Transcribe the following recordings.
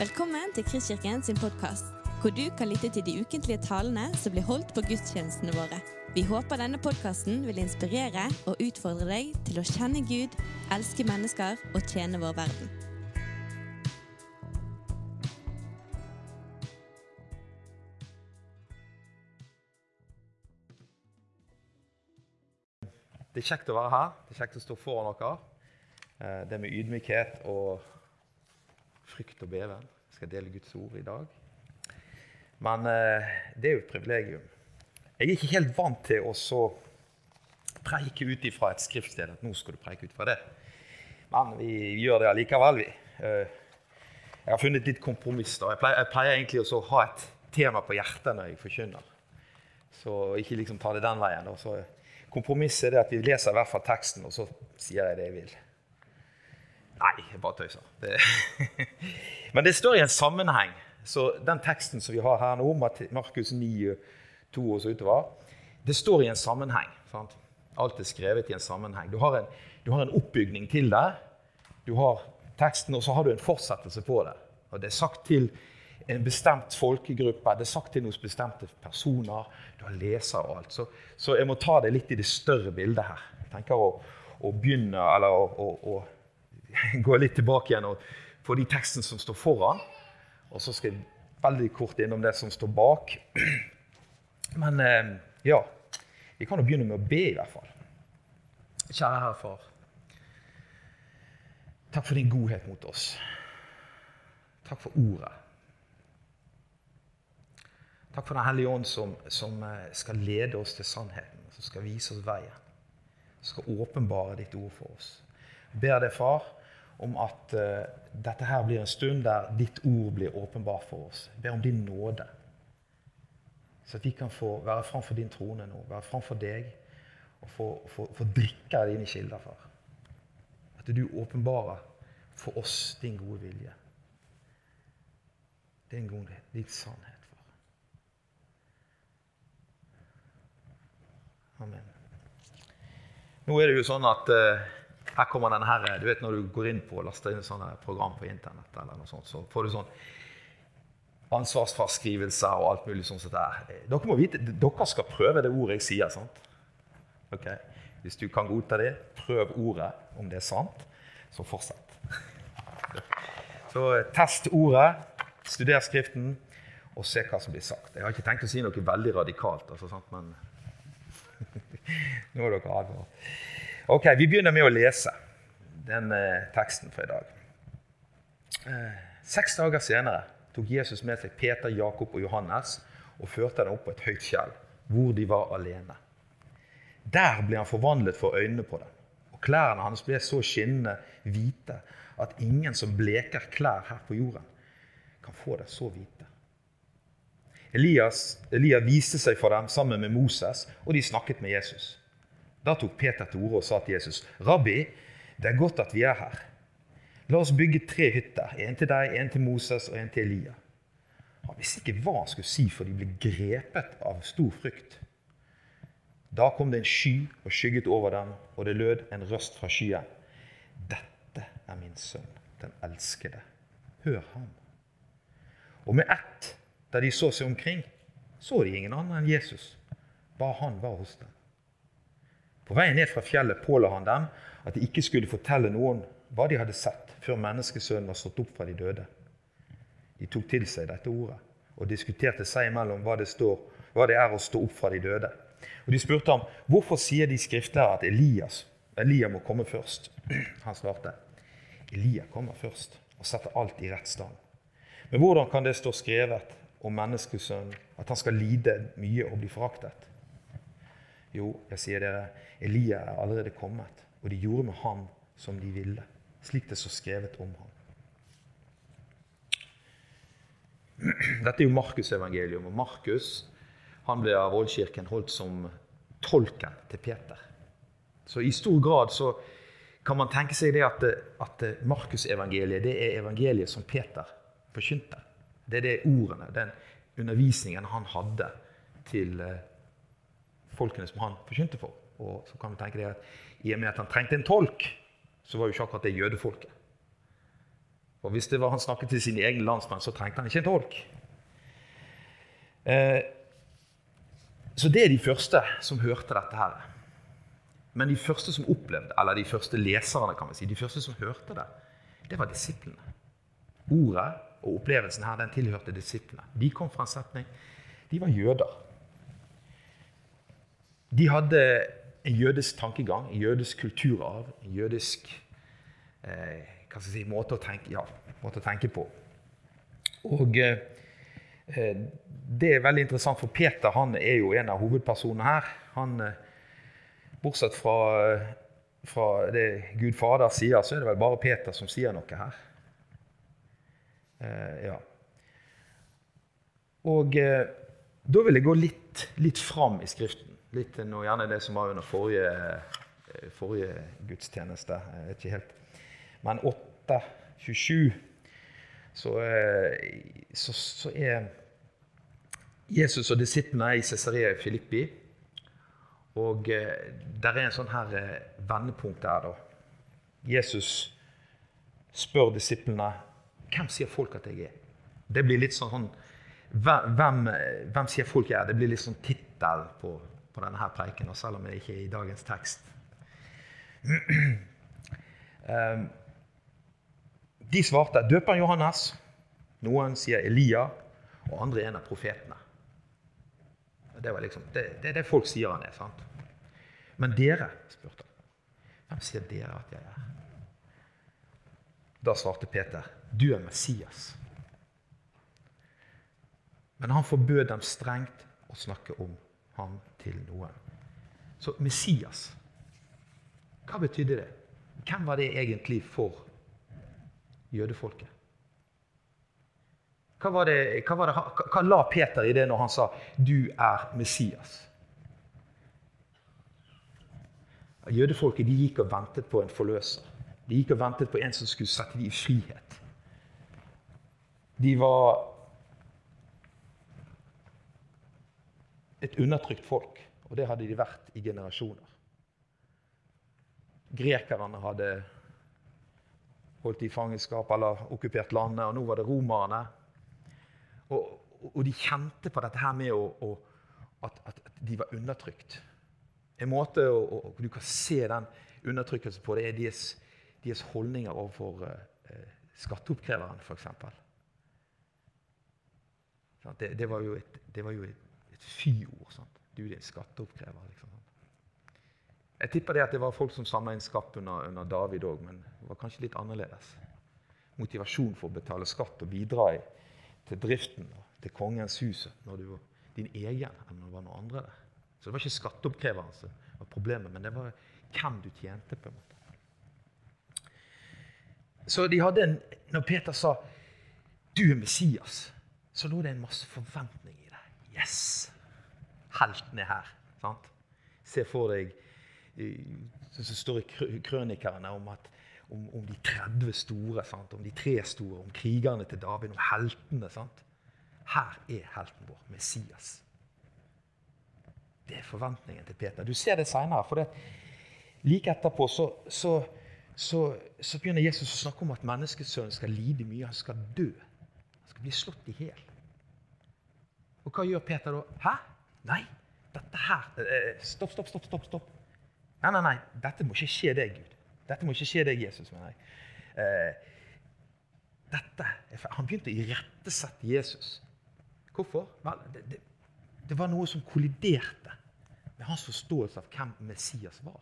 Velkommen til Kristkirken sin podkast, hvor du kan lytte til de ukentlige talene som blir holdt på gudstjenestene våre. Vi håper denne podkasten vil inspirere og utfordre deg til å kjenne Gud, elske mennesker og tjene vår verden. Det er kjekt å være her. Det er kjekt å stå foran dere. Eh, Det med ydmykhet og frykt og beven. Jeg skal dele Guds ord i dag. Men eh, det er jo et privilegium. Jeg er ikke helt vant til å så preike ut ifra et skriftsted at nå skal du preike ut fra det. Men vi gjør det allikevel, vi. Eh, Jeg har funnet litt kompromiss. da. Jeg pleier, jeg pleier egentlig å ha et tema på hjertet når jeg forkynner. Så ikke liksom ta det den veien. da. Så kompromisset er det at vi leser i hvert fall teksten, og så sier jeg det jeg vil. Nei, jeg bare tøyser. Det. Men det står i en sammenheng. Så den teksten som vi har her nå, Markus 9, 2 og så utover, det står i en sammenheng. Sant? Alt er skrevet i en sammenheng. Du har en, du har en oppbygning til det. Du har teksten, og så har du en fortsettelse på det. Og Det er sagt til en bestemt folkegruppe, det er sagt til noen bestemte personer. Du har leser og alt. Så, så jeg må ta det litt i det større bildet her. Jeg tenker å, å begynne, eller å, å, gå litt tilbake igjen og få de tekstene som står foran. Og så skal jeg veldig kort innom det som står bak. Men eh, ja, vi kan jo begynne med å be, i hvert fall. Kjære Herre Far. Takk for din godhet mot oss. Takk for ordet. Takk for Den hellige ånd som, som eh, skal lede oss til sannheten, som skal vise oss veien. Som skal åpenbare ditt ord for oss. Jeg ber deg, far, om at uh, dette her blir en stund der ditt ord blir åpenbart for oss. Jeg ber om din nåde. Så at vi kan få være framfor din trone nå, være framfor deg og få, få, få drikke av dine kilder, far. At du åpenbarer for oss din gode vilje. Din godhet, din sannhet, far. Amen. Nå er det jo sånn at eh, her kommer denne her, du vet Når du går inn på og laster inn sånne program på internett, eller noe sånt, så får du sånn ansvarsfraskrivelser og alt mulig sånt. som det er. Eh, Dere må vite, dere skal prøve det ordet jeg sier. sant? Ok? Hvis du kan godta det, prøv ordet. Om det er sant, så fortsett. Så eh, test ordet, studer Skriften, og se hva som blir sagt. Jeg har ikke tenkt å si noe veldig radikalt, altså, sant? men nå er dere advart. Ok, Vi begynner med å lese den eh, teksten for i dag. Eh, seks dager senere tok Jesus med seg Peter, Jakob og Johannes og førte dem opp på et høyt fjell, hvor de var alene. Der ble han forvandlet for øynene på dem, og klærne hans ble så skinnende hvite at ingen som bleker klær her på jorden, kan få det så hvite. Elias, Elia viste seg for dem sammen med Moses, og de snakket med Jesus. Da tok Peter til orde og sa til Jesus, 'Rabbi, det er godt at vi er her. La oss bygge tre hytter, en til deg, en til Moses og en til Elia.' Han visste ikke hva han skulle si, for de ble grepet av stor frykt. Da kom det en sky og skygget over dem, og det lød en røst fra skyen. Dette er min sønn, den elskede. Hør ham. Og med ett, da de så seg omkring, så de ingen andre enn Jesus. Bare han var hos dem. På veien ned fra fjellet påla han dem at de ikke skulle fortelle noen hva de hadde sett, før menneskesønnen var stått opp fra de døde. De tok til seg dette ordet og diskuterte seg imellom hva det, står, hva det er å stå opp fra de døde. Og De spurte ham hvorfor sier de skriftlærere at Elias, Elia må komme først. Han svarte Elia kommer først og setter alt i rett stand. Men hvordan kan det stå skrevet om menneskesønnen at han skal lide mye og bli foraktet? Jo, jeg sier dere, Elia er allerede kommet, og de gjorde med ham som de ville, slik det står skrevet om ham. Dette er jo Markus-evangelium, og Markus han ble av Ålkirken holdt som tolken til Peter. Så i stor grad så kan man tenke seg det at, at Markus-evangeliet det er evangeliet som Peter forkynte. Det er det ordene, den undervisningen han hadde til eh, folkene som han forkynte for. Og så kan vi tenke det at I og med at han trengte en tolk, så var jo ikke akkurat det jødefolket. For hvis det var han snakket til sine egne landsmenn, så trengte han ikke en tolk. Eh, så det er de første som hørte dette her. Men de første som opplevde, eller de første leserne, kan vi si, de første som hørte det, det var disiplene. Ordet og opplevelsen her, den tilhørte disiplene. De kom fra en setning. De var jøder. De hadde en jødisk tankegang, en jødisk kulturarv, en jødisk eh, si, måte, å tenke, ja, måte å tenke på. Og eh, eh, det er veldig interessant, for Peter han er jo en av hovedpersonene her. Han, eh, bortsett fra, eh, fra, det Gud Fader sier, så er det vel bare Peter som sier noe her. Eh, ja. Og da vil jeg gå litt, litt fram i Skriften. Litt til noe gjerne det som var under forrige, forrige gudstjeneste. Jeg vet ikke helt men 8.27 så, eh, så, så er Jesus og disiplene i Cesarea Filippi. Og eh, der er en sånn her eh, vendepunkt der, da. Jesus spør disiplene hvem sier folk at jeg er. Det blir litt sånn, sånn hvem, hvem, sier folk jeg er? Det blir litt sånn tittel på, på denne her preiken, selv om det ikke er i dagens tekst. um, De svarte døperen Johannes. Noen sier Elia, og andre en av profetene. Det, liksom, det, det, er det folk sier han er. sant? Men dere, spurte han. Hvem sier dere at jeg er? Da svarte Peter, du er Messias. Men han forbød dem strengt å snakke om ham til noen. Så Messias, hva betydde det? Hvem var det egentlig for jødefolket. Hva, var det, hva, var det, hva, la Peter i det når han sa 'du er Messias'? Jødefolket de gikk og ventet på en forløser. De gikk og ventet på en som skulle sette dem i frihet. De var et undertrykt folk, og det hadde de vært i generasjoner. Grekerne hadde holdt i fangenskap eller okkupert landet, og nå var det romerne. Og, og de kjente på dette her med å, å, at, at, de var undertrykt. En måte å, å, du kan se den undertrykkelsen på, det er deres, deres holdninger overfor eh, skatteoppkreveren, f.eks. Det, det, var jo et, det var jo et, et fy-ord. Du er en skatteoppkrever. Liksom. Jeg tipper det at det var folk som samla inn skatt under, under David òg, men det var kanskje litt annerledes. Motivasjon for å betale skatt og bidra til driften og til kongens hus når du var din egen enn når det var noen andre der. Så det var ikke skatteoppkreveren som var problemet, men det var hvem du tjente. på en måte. Så de hadde en, når Peter sa 'du er Messias', så lå det en masse forventning i det. Yes! Helten er her. sant? Se for deg som står i krønikerne om, at, om, om de 30 store, sant? om de tre store, om krigerne til David, om heltene. Sant? Her er helten vår, Messias. Det er forventningen til Peter. Du ser det seinere. For det, like etterpå så, så, så, så, begynner Jesus å snakke om at menneskesønnen skal lide mye. Han skal dø. Han skal bli slått i hjel. Og hva gjør Peter da? Hæ? Nei, dette her Stopp, stopp, stopp. stopp, stopp. Nei, nei, nei, dette må ikke skje deg, Gud. Dette må ikke skje deg, Jesus. mener jeg. Eh, dette, Han begynte å irettesette Jesus. Hvorfor? Vel, det, det, det, var noe som kolliderte med hans forståelse av hvem Messias var.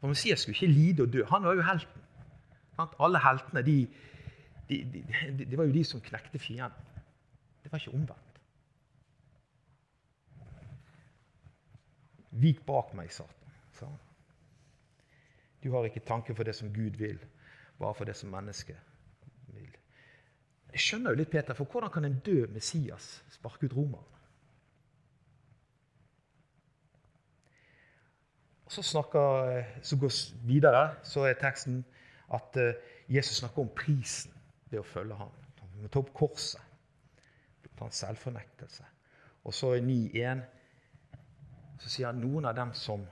For Messias skulle ikke lide og dø. Han var jo helten. Alle heltene de, de, de, de var jo de som knekte fienden. Var ikke omvendt. Vik bak meg, Satan, sa han. Du har ikke tanke for det som Gud vil, bare for det som mennesket vil. Jeg skjønner jo litt, Peter, for hvordan kan en død Messias sparke ut romeren? Så, snakker, så går videre, så er teksten at eh, Jesus snakker om prisen ved å følge ham. Han må ta opp korset. Ta en selvfornektelse. Og så i 9.1 så sier han noen av dem som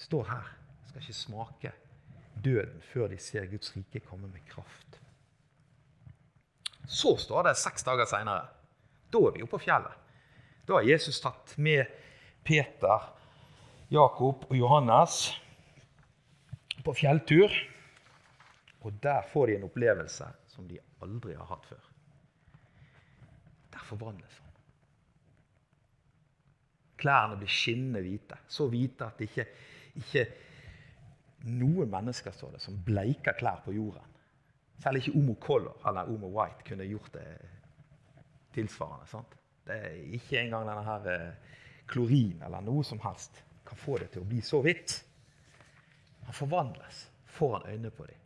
står her, skal ikke smake døden før de ser Guds rike komme med kraft. Så står det seks dager seinere. Da er vi oppe på fjellet. Da har Jesus tatt med Peter, Jakob og Johannes på fjelltur. Og der får de en opplevelse som de aldri har hatt før. Forvandles han. Klærne blir skinnende hvite. Så hvite at ikke, ikke noen mennesker står det, som bleiker klær på jorden. Selv ikke Omo Color eller Omo White kunne gjort det tilsvarende. sant? Det er Ikke engang denne her eh, klorin eller noe som helst kan få det til å bli så hvitt. Han forvandles foran øynene på dem.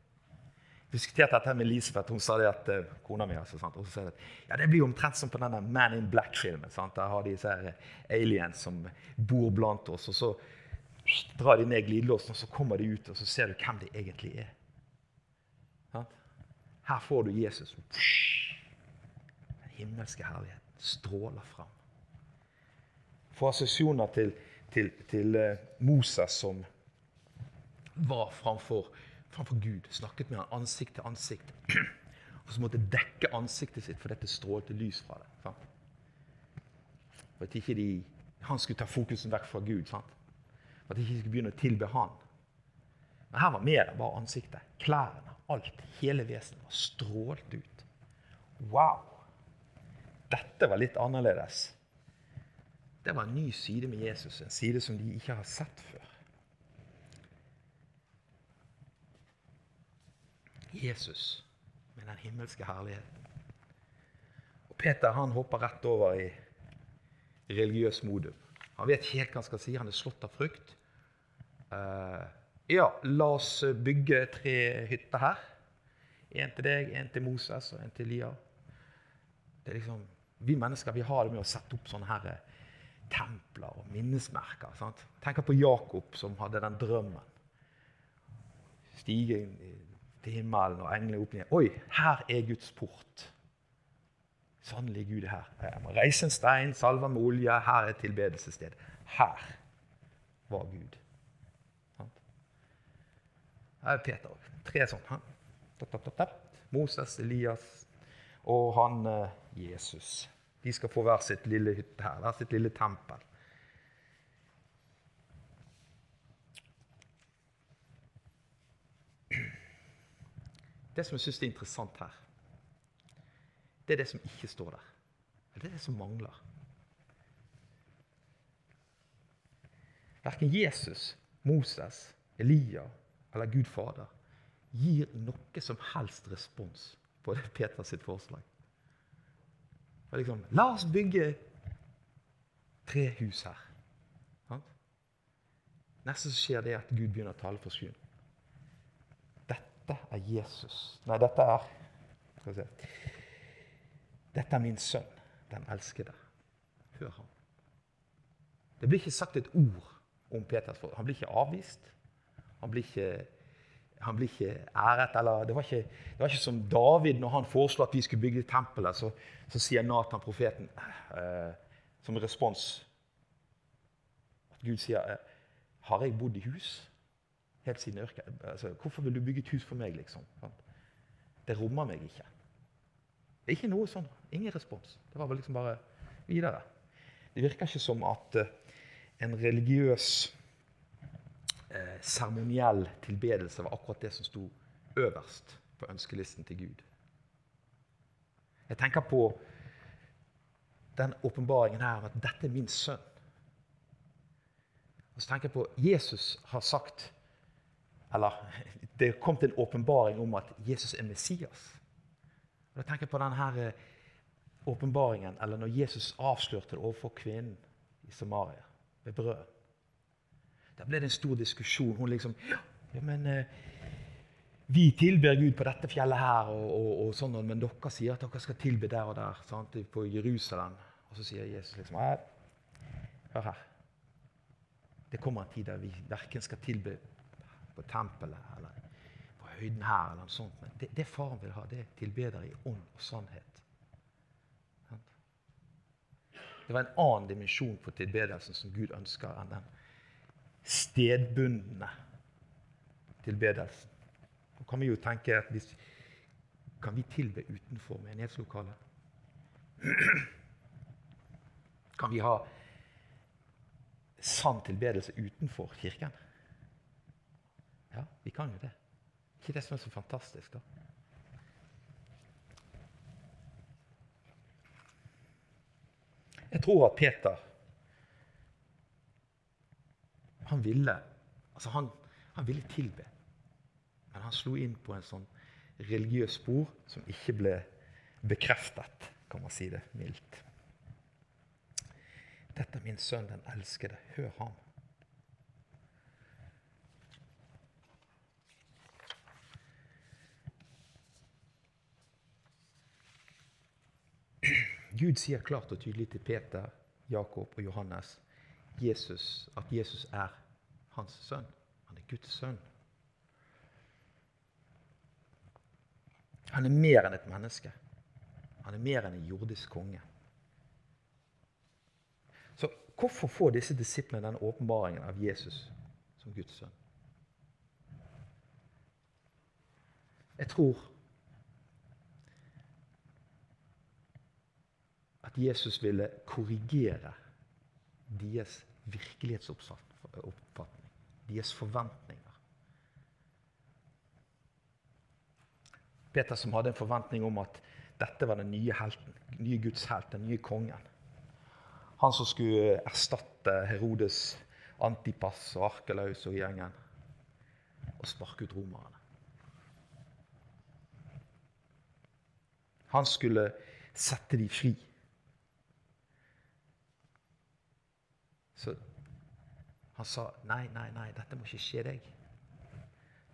Diskuterte dette med Elisabeth. Hun sa det at uh, kona mi altså, sant? Og så sa det, ja, det blir omtrent som på denne Man in Black-filmen. Der har de disse aliens som bor blant oss. og så drar de ned glidelåsen, og så kommer de ut, og så ser du hvem de egentlig er. Her får du Jesus. Den himmelske herligheten stråler fram. Får assosiasjoner til, til, til uh, Moses som var framfor, framfor Gud, snakket med han ansikt til ansikt. Og så måtte dekke ansiktet sitt for dette strålte lys fra det. Sant? For at ikke de, han skulle ta fokusen vekk fra Gud. Sant? For at de ikke skulle begynne å tilbe han. Men her var mer enn bare ansiktet. Klærne, alt, hele vesenet var strålt ut. Wow! Dette var litt annerledes. Det var en ny side med Jesus, en side som de ikke har sett før. Jesus med den himmelske herligheten. Og Peter han hopper rett over i religiøs modum. Han vet helt hva han skal si. Han er slått av frykt. Uh, ja, la oss bygge tre hytter her. En til deg, en til Moses og en til Lia. Det er liksom, vi mennesker vi har det med å sette opp sånne her eh, templer og minnesmerker. Sant? Tenk på Jakob som hadde den drømmen. Stige til himmelen og englene opp ned. Oi, her er Guds port. Sannelig Gud er her. Jeg må reise en stein, salve med olje. Her er tilbedelsessted. Her var Gud. Her er Peter òg. Tre sånn. Moses, Elias og han eh, Jesus. De skal få hver sitt lille hytte her, hver sitt lille tempel. Det som jeg syns er interessant her, det er det som ikke står der. Det er det som mangler. Verken Jesus, Moses, Elia eller Gud Fader gir noe som helst respons på det Peters sitt forslag. Liksom, La oss bygge tre hus her. Neste som skjer, det at Gud begynner å tale for skyen. Dette er Jesus. Nei, dette er. Dette er min sønn, den elskede. Hør ham. Det blir ikke sagt et ord om Peters forhold. Han blir ikke avvist. Han blir ikke, han blir ikke æret. Eller, det, var ikke, det, var ikke, som David når han foreslo at vi skulle bygge tempelet. Så, så sier Nathan, profeten, eh, som respons at Gud sier eh, Har jeg bodd i hus? Helt siden yrket. Altså, hvorfor vil du bygge et hus for meg, liksom? Det rommer meg ikke. Ikke noe sånn. Ingen respons. Det var vel liksom bare videre. Det virker ikke som at uh, en religiøs, seremoniell tilbedelse var akkurat det som sto øverst på ønskelisten til Gud. Jeg tenker på den åpenbaringen her om at dette er min sønn. Og så tenker jeg på Jesus har sagt eller det kom til en åpenbaring om at Jesus er Messias. Og da tenker jeg på denne eh, åpenbaringen, eller når Jesus avslørte det overfor kvinnen i Samaria ved brødet. Da ble det en stor diskusjon. Hun liksom ja, men eh, Vi tilber Gud på dette fjellet her, og, og, og sånn, men dere sier at dere skal tilbe der og der, sant, på Jerusalem. Og så sier Jesus liksom Hør her. Det kommer en tid der vi verken skal tilbe på tempelet eller på høyden her. eller noe sånt. Men det, det faren vil ha, det er tilbeder i ånd og sannhet. Det var en annen dimensjon for tilbedelsen som Gud ønsker, enn den stedbundne tilbedelsen. Nå kan vi jo tenke at hvis, Kan vi tilbe utenfor menighetslokalet? Kan vi ha sann tilbedelse utenfor kirken? Ja, vi kan jo det. Ikke det som er så fantastisk, da? Jeg tror at Peter han ville altså han, han ville tilbe. Men han slo inn på en sånn religiøs spor som ikke ble bekreftet, kan man si det mildt. Dette er min sønn, den elskede. Hør ham. Gud sier klart og tydelig til Peter, Jakob og Johannes Jesus, at Jesus er hans sønn. Han er Guds sønn. Han er mer enn et menneske. Han er mer enn en jordisk konge. Så hvorfor får disse disiplene denne åpenbaringen av Jesus som Guds sønn? Jeg tror Jesus ville korrigere deres virkelighetsoppfatning, deres forventninger. Peter som hadde en forventning om at dette var den nye helten, den nye Guds helt, den nye kongen. Han som skulle erstatte Herodes Antipas og Arkelaus og gjengen og sparke ut romerne. Han skulle sette dem fri. Så han sa nei, nei, nei, dette må ikke skje deg.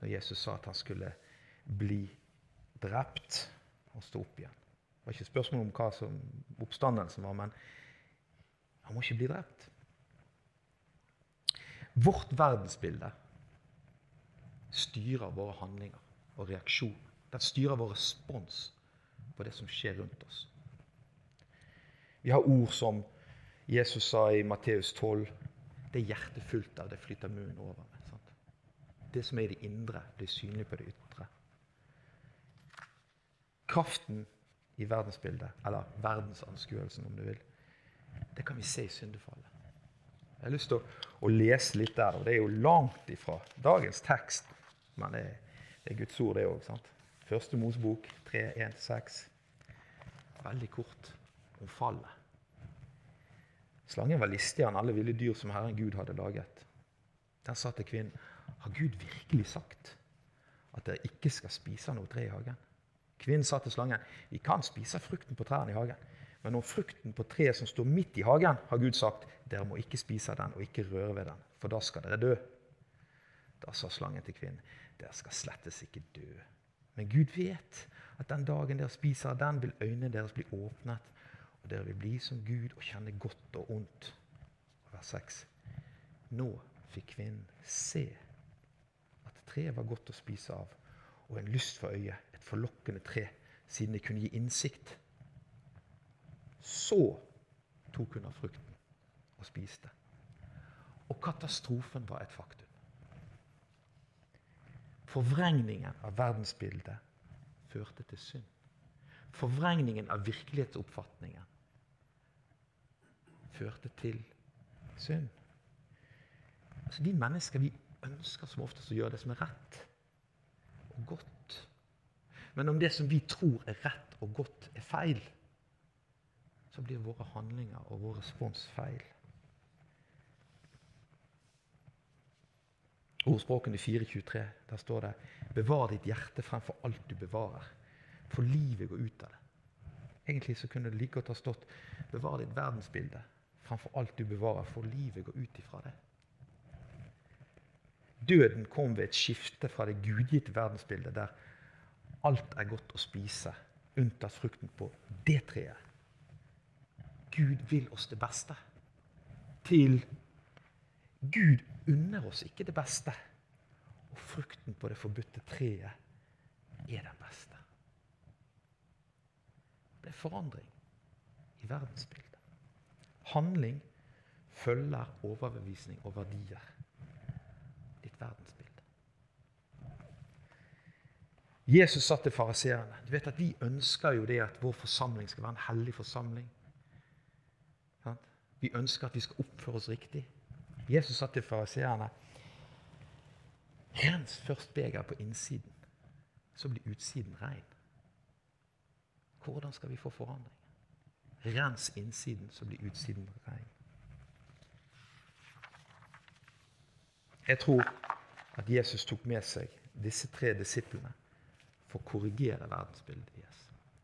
Når Jesus sa at han skulle bli drept og stå opp igjen. Det var ikke spørsmål om hva som oppstandelsen var, men han må ikke bli drept. Vårt verdensbilde styrer våre handlinger og reaksjoner. Den styrer vår respons på det som skjer rundt oss. Vi har ord som Jesus sa i Matteus 12 Det hjertet fullt av, det flyter munnen over. Sant? Det som er i det indre, blir synlig på det ytre. Kraften i verdensbildet, eller verdensanskuelsen, om du vil, det kan vi se i syndefallet. Jeg har lyst til å, å lese litt der. og Det er jo langt ifra dagens tekst, men det, det er Guds ord, det òg. Første Mosebok 3.1-6. Veldig kort om fallet. Slangen var listigere enn alle ville dyr som Herren Gud hadde laget. Der sa til kvinnen, har Gud virkelig sagt at dere ikke skal spise noe tre i hagen? Kvinnen sa til slangen, vi kan spise frukten på trærne i hagen. Men om frukten på treet som står midt i hagen, har Gud sagt, dere må ikke spise den og ikke røre ved den, for da skal dere dø. Da sa slangen til kvinnen, dere skal slettes ikke dø. Men Gud vet at den dagen dere spiser den, vil øynene deres bli åpnet, og dere vil bli som Gud og kjenne godt og ondt. Vers 6. Nå fikk kvinnen se at treet var godt å spise av, og en lyst for øyet, et forlokkende tre, siden det kunne gi innsikt. Så tok hun av frukten og spiste. Og katastrofen var et faktum. Forvrengningen av verdensbildet førte til synd. Forvrengningen av virkelighetsoppfatningen førte til synd. Altså, vi mennesker vi ønsker som oftest å gjøre det som er rett og godt. Men om det som vi tror er rett og godt, er feil, så blir våre handlinger og vår respons feil. Ordspråkene 4.23, der står det Bevar ditt hjerte fremfor alt du bevarer, for livet går ut av det. Egentlig så kunne det like godt ha stått Bevar ditt verdensbilde fremfor alt du bevarer, for livet går ut ifra det. Døden kom ved et skifte fra det gudgitte verdensbildet, der alt er godt å spise, unntatt frukten på det treet. Gud vil oss det beste. Til Gud unner oss ikke det beste. Og frukten på det forbudte treet er den beste. Det er forandring i verdensbildet. Handling følger overbevisning og verdier. Ditt verdensbilde. Jesus sa til fariseerne Du vet at Vi ønsker jo det at vår forsamling skal være en hellig forsamling. Vi ønsker at vi skal oppføre oss riktig. Jesus sa til fariseerne Rens først begeret på innsiden, så blir utsiden rein. Hvordan skal vi få forandring? Rens innsiden, så blir utsiden rein. Jeg tror at Jesus tok med seg disse tre disiplene for å korrigere verdensbildet deres.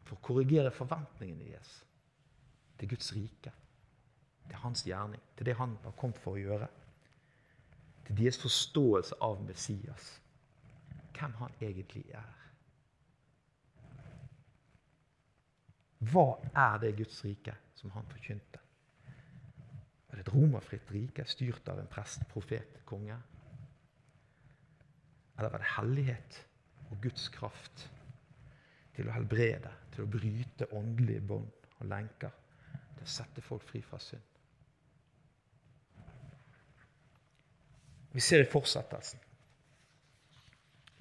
For å korrigere forventningene deres til Guds rike, til hans gjerning, til det han har kommet for å gjøre. Til deres forståelse av Messias, hvem han egentlig er. Hva er det Guds rike som han forkynte? Er det et romerfritt rike styrt av en prest, profet, konge? Eller var det hellighet og Guds kraft til å helbrede, til å bryte åndelige bånd og lenker, til å sette folk fri fra synd? Vi ser i fortsettelsen,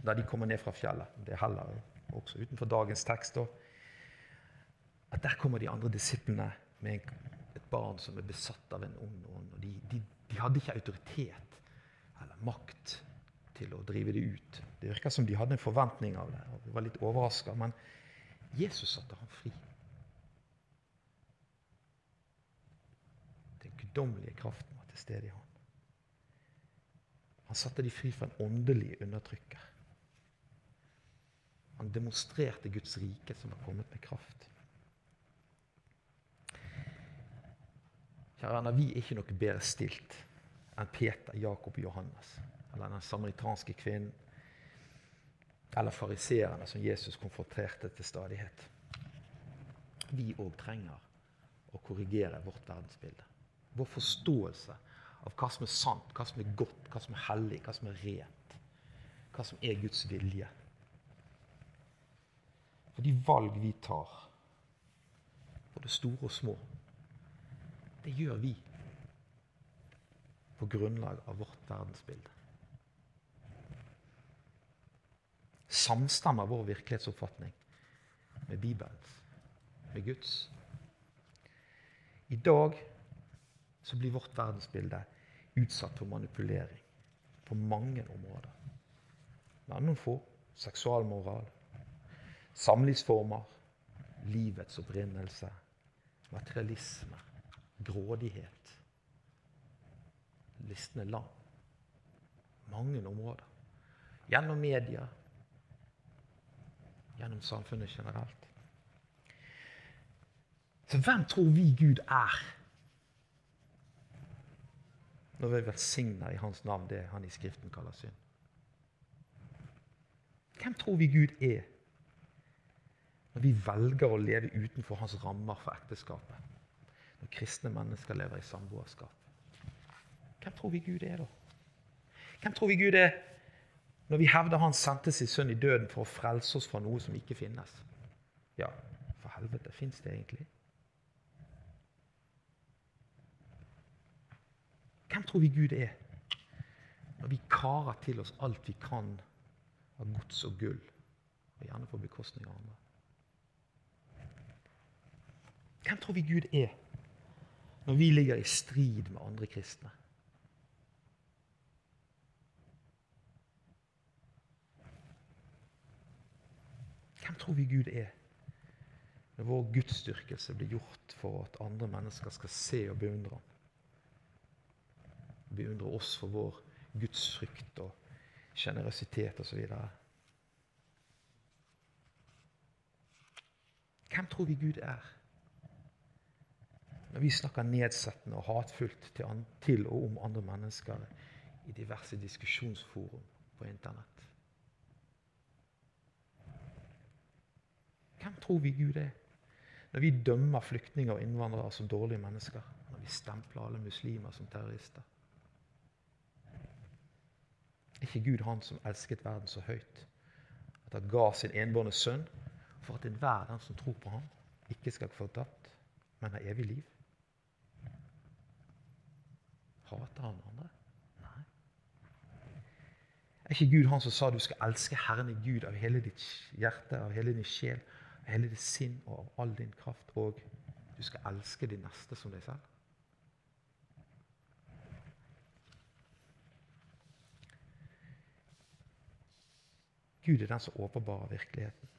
da de kommer ned fra fjellet Det er heller også utenfor dagens tekst. At der kommer de andre disiplene med et barn som er besatt av en ond ånd. og de, de, de hadde ikke autoritet eller makt til å drive det ut. Det virka som de hadde en forventning av det og de var litt overraska. Men Jesus satte ham fri. Den guddommelige kraften var til stede i ham. Han satte de fri fra en åndelig undertrykker. Han demonstrerte Guds rike som var kommet med kraft. Kjære venner, vi er ikke noe bedre stilt enn Peter, Jakob og Johannes eller den samaritanske kvinnen, eller fariseerne som Jesus konfronterte til stadighet. Vi òg trenger å korrigere vårt verdensbilde. Vår forståelse av hva som er sant, hva som er godt, hva som er hellig, hva som er rent. Hva som er Guds vilje. For de valg vi tar, både store og små, det gjør vi på grunnlag av vårt verdensbilde. samstemmer vår virkelighetsoppfatning med Bibelens, med Guds. I dag så blir vårt verdensbilde utsatt for manipulering på mange områder. Men noen få seksualmoral, samlivsformer, livets opprinnelse, materialisme, grådighet. Listen er lang. Mange områder. Gjennom media, gjennom samfunnet generelt. Så hvem tror vi Gud er? Når vi velsigner i Hans navn det han i Skriften kaller synd. Hvem tror vi Gud er når vi velger å leve utenfor hans rammer for ekteskapet? Når kristne mennesker lever i samboerskap. Hvem tror vi Gud er da? Hvem tror vi Gud er når vi hevder han sendte sin sønn i døden for å frelse oss fra noe som ikke finnes. Ja, for helvete, fins det egentlig? Hvem tror vi Gud er når vi karer til oss alt vi kan av gods og gull, og gjerne på bekostning av andre? Hvem tror vi Gud er når vi ligger i strid med andre kristne? Hvem tror vi Gud er? Når vår gudsdyrkelse blir gjort for at andre mennesker skal se og beundre ham. Beundre oss for vår gudsfrykt og sjenerøsitet osv. Hvem tror vi Gud er? Når vi snakker nedsettende og hatfullt til, til og om andre mennesker i diverse diskusjonsforum på Internett. Hvem tror vi Gud er? Når vi dømmer flyktninger og innvandrere som dårlige mennesker. Når vi stempler alle muslimer som terrorister. Er ikke Gud han som elsket verden så høyt at han ga sin enbårne sønn for at enhver den som tror på ham, ikke skal få fortapt, men ha evig liv? Hater han andre? Nei. Er ikke Gud han som sa du skal elske Herren i Gud av hele ditt hjerte, av hele din sjel, av hele ditt sinn og av all din kraft, og du skal elske de neste som deg selv? Gud er den som åpenbarer virkeligheten,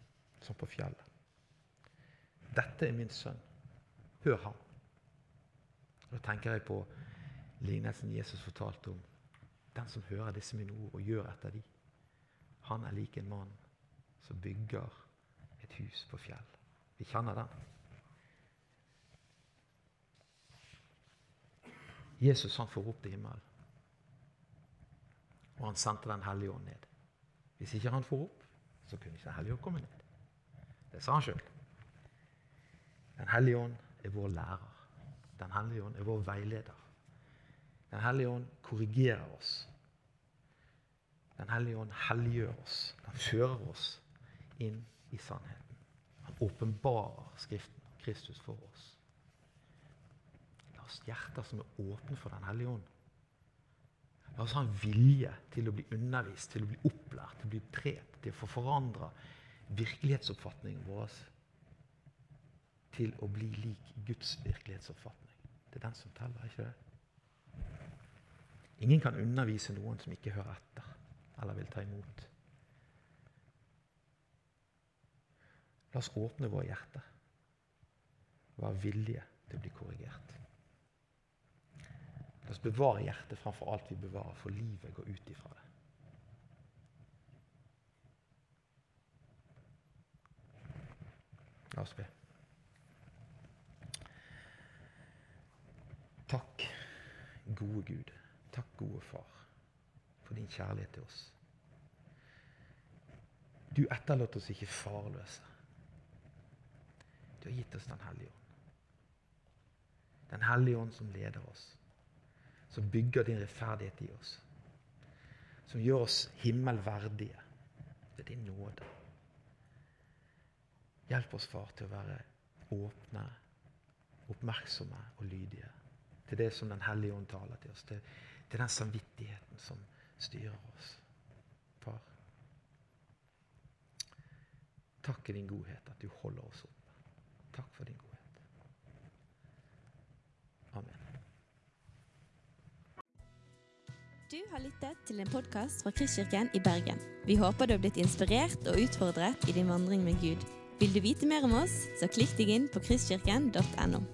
som på fjellet. Dette er min sønn. Hør ham. Da tenker jeg på lignelsen Jesus fortalte om den som hører disse mine ord og gjør etter de. Han er lik en mann som bygger et hus på fjell. Vi kjenner den. Jesus han får opp til himmelen. Og han sendte Den hellige ånd ned. Hvis ikke han får opp, så kunne ikke Den hellige ånd komme ned. Det sa han sjøl. Den hellige ånd er vår lærer. Den hellige ånd er vår veileder. Den hellige ånd korrigerer oss. Den hellige ånd helliggjør oss. Den fører oss inn i sannheten. Han åpenbarer Skriften og Kristus for oss. La oss hjerter som er åpne for Den hellige ånd. La oss ha en vilje til å bli undervist, til å bli opplært, til å bli trent, til å få forandra virkelighetsoppfatningen vår til å bli lik Guds virkelighetsoppfatning. Det er den som teller, ikke det? Ingen kan undervise noen som ikke hører etter eller vil ta imot. La oss åpne våre hjerter. Være villige til å bli korrigert. La oss bevare hjertet framfor alt vi bevarer, for livet går ut ifra det. La oss be. Takk, gode Gud. Takk, gode Far, for din kjærlighet til oss. Du etterlot oss ikke farløse. Du har gitt oss Den hellige ånd. Den hellige ånd som leder oss, som bygger din rettferdighet i oss, som gjør oss himmelverdige ved din nåde. Hjelp oss, far, til å være åpne, oppmerksomme og lydige til det som Den hellige ånd taler til oss, til, til den samvittigheten som styrer oss. Far, takk i din godhet at du holder oss opp. Takk for din godhet. Amen. Du har lyttet til en podkast fra Kristkirken i Bergen. Vi håper du har blitt inspirert og utfordret i din vandring med Gud. Vil du vite mer om oss, så klikk deg inn på kristkirken.no.